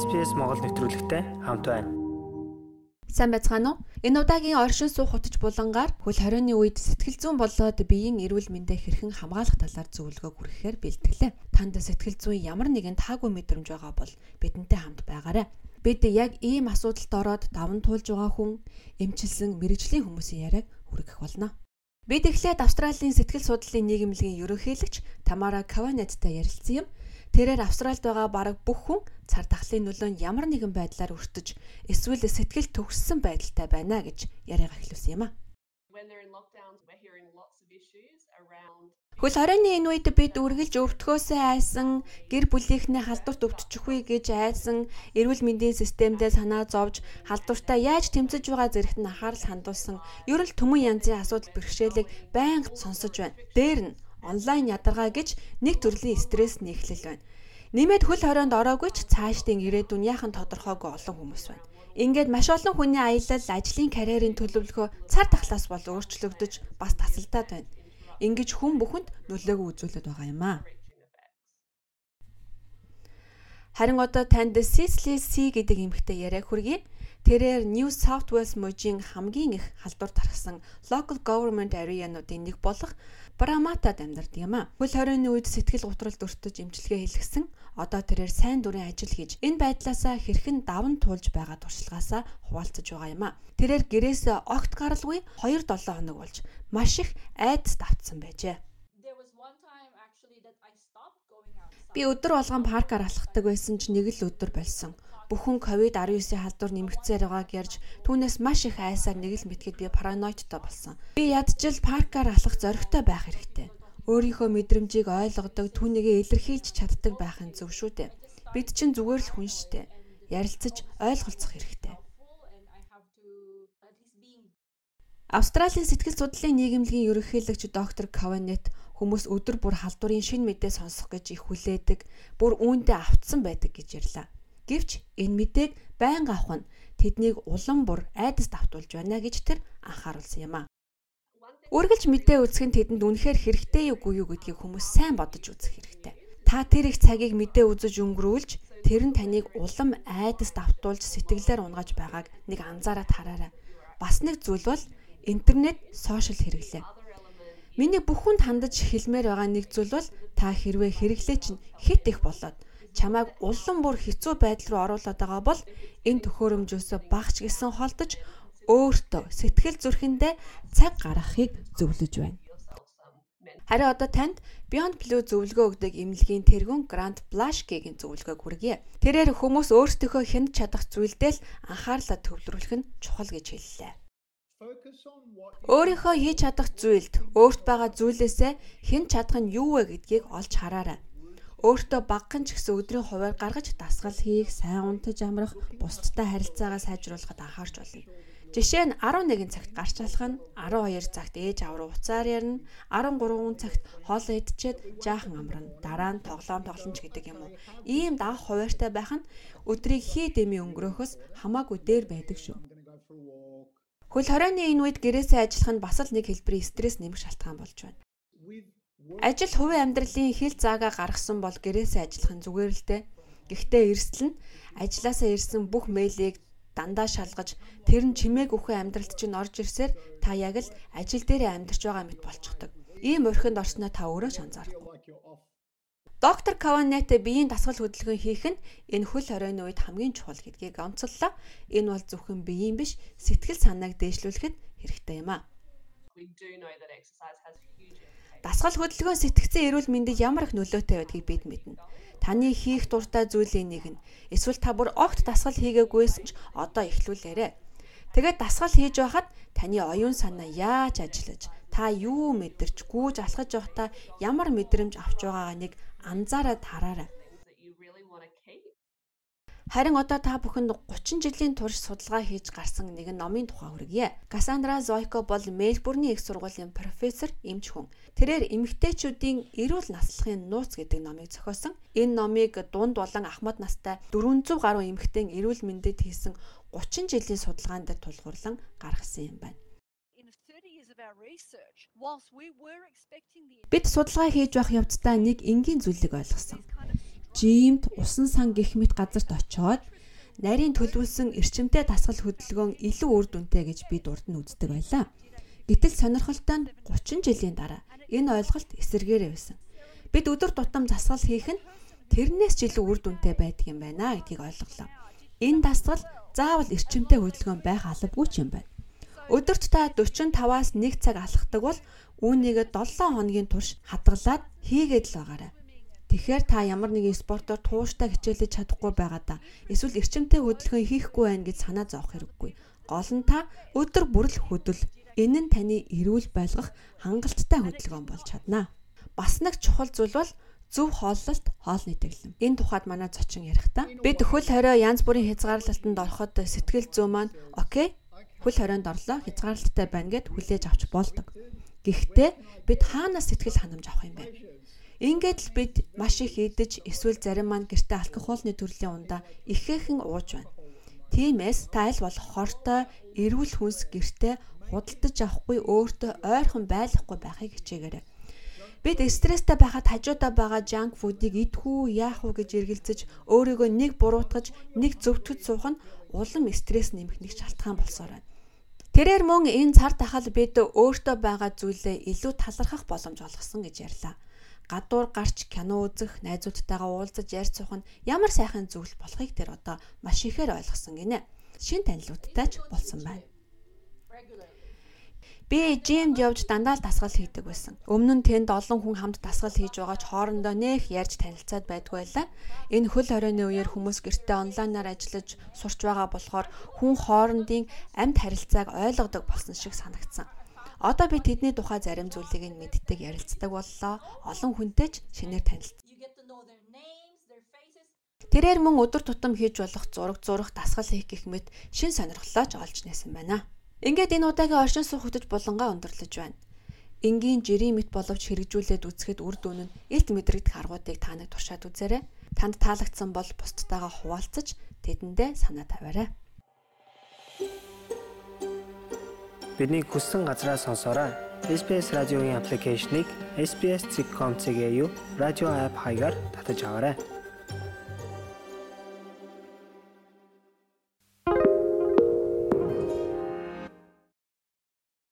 SPS Монгол нэвтрүүлэгтэй хамт байна. Сайн байцгаана уу? Энэ удаагийн оршин суух хутж булангаар хөл хорионы үед сэтгэл зүйн болоод биеийн эрүүл мэндэ хэрхэн хамгаалах талаар зөвлөгөө хүргэхээр бэлтгэлээ. Танд сэтгэл зүйн ямар нэгэн таагүй мэдрэмж байгаа бол бидэнтэй хамт байгаарай. Бид яг ийм асуудалд ороод даван туулж байгаа хүн эмчилсэн мэрэгжлийн хүмүүсийн яриаг хүргэх болно. Бид эхлээд Австралийн сэтгэл судлалын нийгэмлэгийн ерөнхийлөгч Тамара Каванеттай ярилцсан юм. Тэрээр Австральд байгаа бараг бүх хүн цар тахлын нөлөөнд ямар нэгэн байдлаар өртөж эсвэл сэтгэл төгссөн байдалтай байна гэж яриага эхлүүлсэн юм а. Хөл хорионы энэ үед бид үргэлж өвтгөөсөө айсан гэр бүлийнхнээ халдварт өвтчихгүй гэж айсан эрүүл мэндийн системдээ санаа зовж халдвартаа яаж тэмцэж байгаа зэрэгт нь анхаарал хандуулсан ер нь төмөн янзын асуудал бэрхшээлийг байнга сонсож байна. Дээр нь онлайн ядаргаа гэж нэг төрлийн стресс нийхлэл байна. Нэмээд хөл хорионд ороогүй ч цаашдын ирээдүйн яхан тодорхойгүй олон хүмүүс байна. Ингээд маш олон хүний аялал, ажлын карьерийн төлөвлөгөө цар тахлаас бол өөрчлөгдөж бас тасалдаад байна. Ингэж хүн бүхэнд нөлөөгөө үзүүлээд байгаа юм аа. Харин одоо танд Cecily C гэдэг эмэгтэй яриа хүргэе. Тэрээр New South Wales мужийн хамгийн их халдвар тархсан local government area-нуудын нэг болох Браматад амьдардаг юм а. Хөл хорионы үед сэтгэл готролд өртөж эмчилгээ хийлгсэн. Одоо тэрээр сайн дурын ажил хийж энэ байдлаасаа хэрхэн даван туулж байгаа туршлагаасаа хуваалцаж байгаа юм а. Тэрээр гэрээсээ огт гаралгүй 2-7 хоног болж маш их айдас давтсан байжээ. Би өдөр болгон паркаар алхдаг байсан ч нэг л өдөр болсон бүхэн ковид-19-ийн халдвар нэмэгцээр байгааг ярьж түүнээс маш их айсаар нэг л мэтгэд би параноидтай болсон. Би ядчил паркаар алах зоригтой байх хэрэгтэй. Өөрийнхөө мэдрэмжийг ойлгодог, түүнийгээ илэрхийлж чаддаг байхын зөв шүү дээ. Бид чинь зүгээр л хүн штэ. Ярилцаж ойлголцох хэрэгтэй. Австралийн сэтгэл судлалын нийгэмлэгийн ерөнхийлөгч доктор Каванет хүмүүс өдөр бүр халдварын шин мэдээ сонсох гэж их хүлээдэг, бүр үүндээ автсан байдаг гэж ярьлаа. Гэвч энэ мэдээг байнга авах нь тэднийг улам бүр айдас давтуулж байна гэж тэр анхааруулсан юм а. Үргэлж мэдээ үзэх нь тэдэнд үнэхээр хэрэгтэй юугүй юу гэдгийг хүмүүс сайн бодож үзэх хэрэгтэй. Та тэр их цагийг мэдээ үзэж өнгөрүүлж тэр нь таныг улам айдас давтуулж сэтгэлээр унгаж байгааг нэг анзаараад хараарай. Бас нэг зүйл бол интернет, сошиал хэрэглээ. Миний бүх хүнд хандаж хэлмээр байгаа нэг зүйл бол та хэрвээ хэрэглээ чинь хит их болоод чамайг улам бүр хэцүү байдал руу оруулаад байгаа бол энэ төхөөрөмжөөсөө багч гисэн холдож өөртөө сэтгэл зүрхэндээ цаг гаргахыг зөвлөж байна. Харин одоо танд Beyond Blue зөвлөгөө өгдөг эмнэлгийн тэргүүн Grant Blash-гийн зөвлөгөөг хүргье. Тэрээр хүмүүс өөрсдийнхөө хянд чадах зүйлдээ л анхаарлаа төвлөрүүлэх нь чухал гэж хэллээ. Өөрийнхөө хийж чадах зүйлд өөрт байгаа зүйлээсээ хэн чадах нь юу вэ гэдгийг олж хараарай өөртөө багхан ч гэсэн өдрийн хуваар гаргаж дасгал хийх, сайн унтаж амрах, бусдтай харилцаагаа сайжруулахад анхаарч болно. Жишээ нь 11 цагт гарч алах нь 12 цагт ээж аваа руу уцаар ярина, 13 цагт хоол идчихэд жаахан амарна, дараа нь тоглоом тоглоно ч гэдэг юм уу. Ийм дав хуваартай байх нь өдрийг хий дэми өнгөрөөхөөс хамаагүй дээр байдаг шүү. Хөл хорионы энэ үед гэрээсээ ажиллах нь бас л нэг хэлбэрийн стресс нэмэх шалтгаан болж байна. Ажил хувийн амьдралын хил заагаа гаргасан бол гэрээсээ ажиллах нь зүгээр л дээ. Гэхдээ эрсдэл нь ажилласаа ирсэн бүх мэйлийг дандаа шалгаж тэр нь чимээг өхөө амьдралд чинь орж ирсээр та яг л ажил дээрээ амьдарч байгаа мэт болчихдог. Ийм өрхөнд орсноо та өөрөө ч анзаарахгүй. Доктор Каванет биеийн дасгал хөдөлгөөн хийх нь энэ хөл хоройны үед хамгийн чухал гэдгийг онцоллоо. Энэ бол зөвхөн биеийн биш, сэтгэл санааг дээшлүүлэхэд хэрэгтэй юм а. Дасгал хөдөлгөөн сэтгцэн эрүүл мэндэд ямар их нөлөөтэй байдгийг бид мэднэ. Таны хийх дуртай зүйлийн нэг нь эсвэл та бүр огт дасгал хийгээгүйсэн ч одоо эхлүүлээрэ. Тэгээд дасгал хийж байхад таны оюун санаа яаж ажиллаж, та юу мэдэрч, гүйж алхаж явахдаа ямар мэдрэмж авч байгаагаа нэг анзаараад хараарай. Харин одоо та бүхэнд 30 жилийн турш судалгаа хийж гарсан нэгэн номын тухай хүргье. Кассандра Зойко бол Мельбурний их сургуулийн профессор эмч хүн. Тэрээр эмэгтэйчүүдийн эрүүл наслахын нууц гэдэг номыг зохиосон. Энэ номыг дунд болон ахмад настай 400 гаруй эмэгтэйн эрүүл мэндэд хийсэн 30 жилийн судалгаан дээр тулгуурлан гаргасан юм байна. Бид судалгаа хийж байх явцдаа нэг энгийн зүйлийг ойлгосон. Жимд, усан сан гэх мэт газарт очоод нарийн төлөвлөсөн эрчимтэй дасгал хөдөлгөөн илүү үр дүнтэй гэж би дурд нь үздэг байлаа. Гэтэл сонирхолтой нь 30 жилийн дараа энэ ойлголт эсэргээрээ байсан. Бид өдөр тутам засгал хийх нь тэрнээс ч илүү үр дүнтэй байдаг юм байна гэдгийг ойлголоо. Энэ дасгал заавал эрчимтэй хөдөлгөөн байх албагүй ч юм байна. Өдөрт та 45-аас 1 цаг алхахдаг бол үүнийгээ 7 хоногийн турш хадгалаад хийгээд л байгаарай. Тэгэхээр та ямар нэгэн спортоор тууштай хичээлж чадахгүй байгаа да. Эсвэл эрчимтэй хөдөлгөөн хийхгүй байна гэж санаа зовох хэрэггүй. Гол нь та өдөр бүр л хөдөл. Энэ нь таны эрүүл байлгах хангалттай хөдөлгөөн болж чадна. Бас нэг чухал зүйл бол зөв хооллолт хоолны тэглэм. Энэ тухайд манай зочин ярихдаа бид хөл хорио янз бүрийн хязгаарлалтанд ороход сэтгэл зүй маань окей хөл хорионд орлоо хязгаарлалттай байна гэд хүлээж авч болдог. Гэхдээ бид хаанаас сэтгэл ханамж авах юм бэ? Ингээд л бид маш их идэж эсвэл зарим маань гэрте алкогольны төрлийн ундаа ихээхэн ууж байна. Тиймээс та аль болох хортой эрүүл хүнс гэрте худалдаж авахгүй өөртөө ойрхон байхгүй байхыг хичээгээрэй. Бид стресстэй байхад хажуудаа байгаа junk food-ыг идэхүү яах вэ гэж эргэлзэж өөрийгөө нэг буруутгаж нэг зөвтгөж суух нь улам стресс нэмэх нэг шалтгаан болсоор байна. Тэрээр мөн энэ цар тахал бид өөртөө байгаа зүйлээ илүү талархах боломж олгосон гэж ярьлаа. Гадуур гарч кино үзэх, найзуудтайгаа уулзаж ярьж суух нь ямар сайхан зүйл болохыг тэр одоо маш ихээр ойлгосон гинэ. Шин танилуудтай ч болсон байна. Би жимд явж дандаа л дасгал хийдэг байсан. Өмнө нь тэнд олон хүн хамт дасгал хийж байгаа ч хоорондоо нэх ярьж танилцаад байдгүй байлаа. Энэ хөл хорионы үеэр хүмүүс гэртээ онлайнаар ажиллаж сурч байгаа болохоор хүн хоорондын амьд харилцааг ойлгодог болсон шиг санагдсан. Одоо би тэдний тухай зарим зүйлийг нь мэддэг ярилцдаг боллоо. Олон хүнтэй ч шинээр танилцсан. Тэрээр мөн өдөр тутам хийж болох зураг зурах дасгал хийх гэх мэт шин сонирхлоо ч олж нээсэн байна. Ингээд энэ удаагийн оршин суух хөтөж булангаа өндөрлөж байна. Энгийн жирийн мэт боловч хэрэгжүүлээд үзэхэд үр дүн нь илт мэдрэгдэх аргуудыг та нэг туршаад үзээрэй. Танд таалагдсан бол бусдтайгаа хуваалцаж тэдэндээ санаа тавиарай. Бидний хүссэн газраа сонсоорой. SBS радиогийн аппликейшнийг SBS.com.cg радио апп хаягаар татаж аваарай.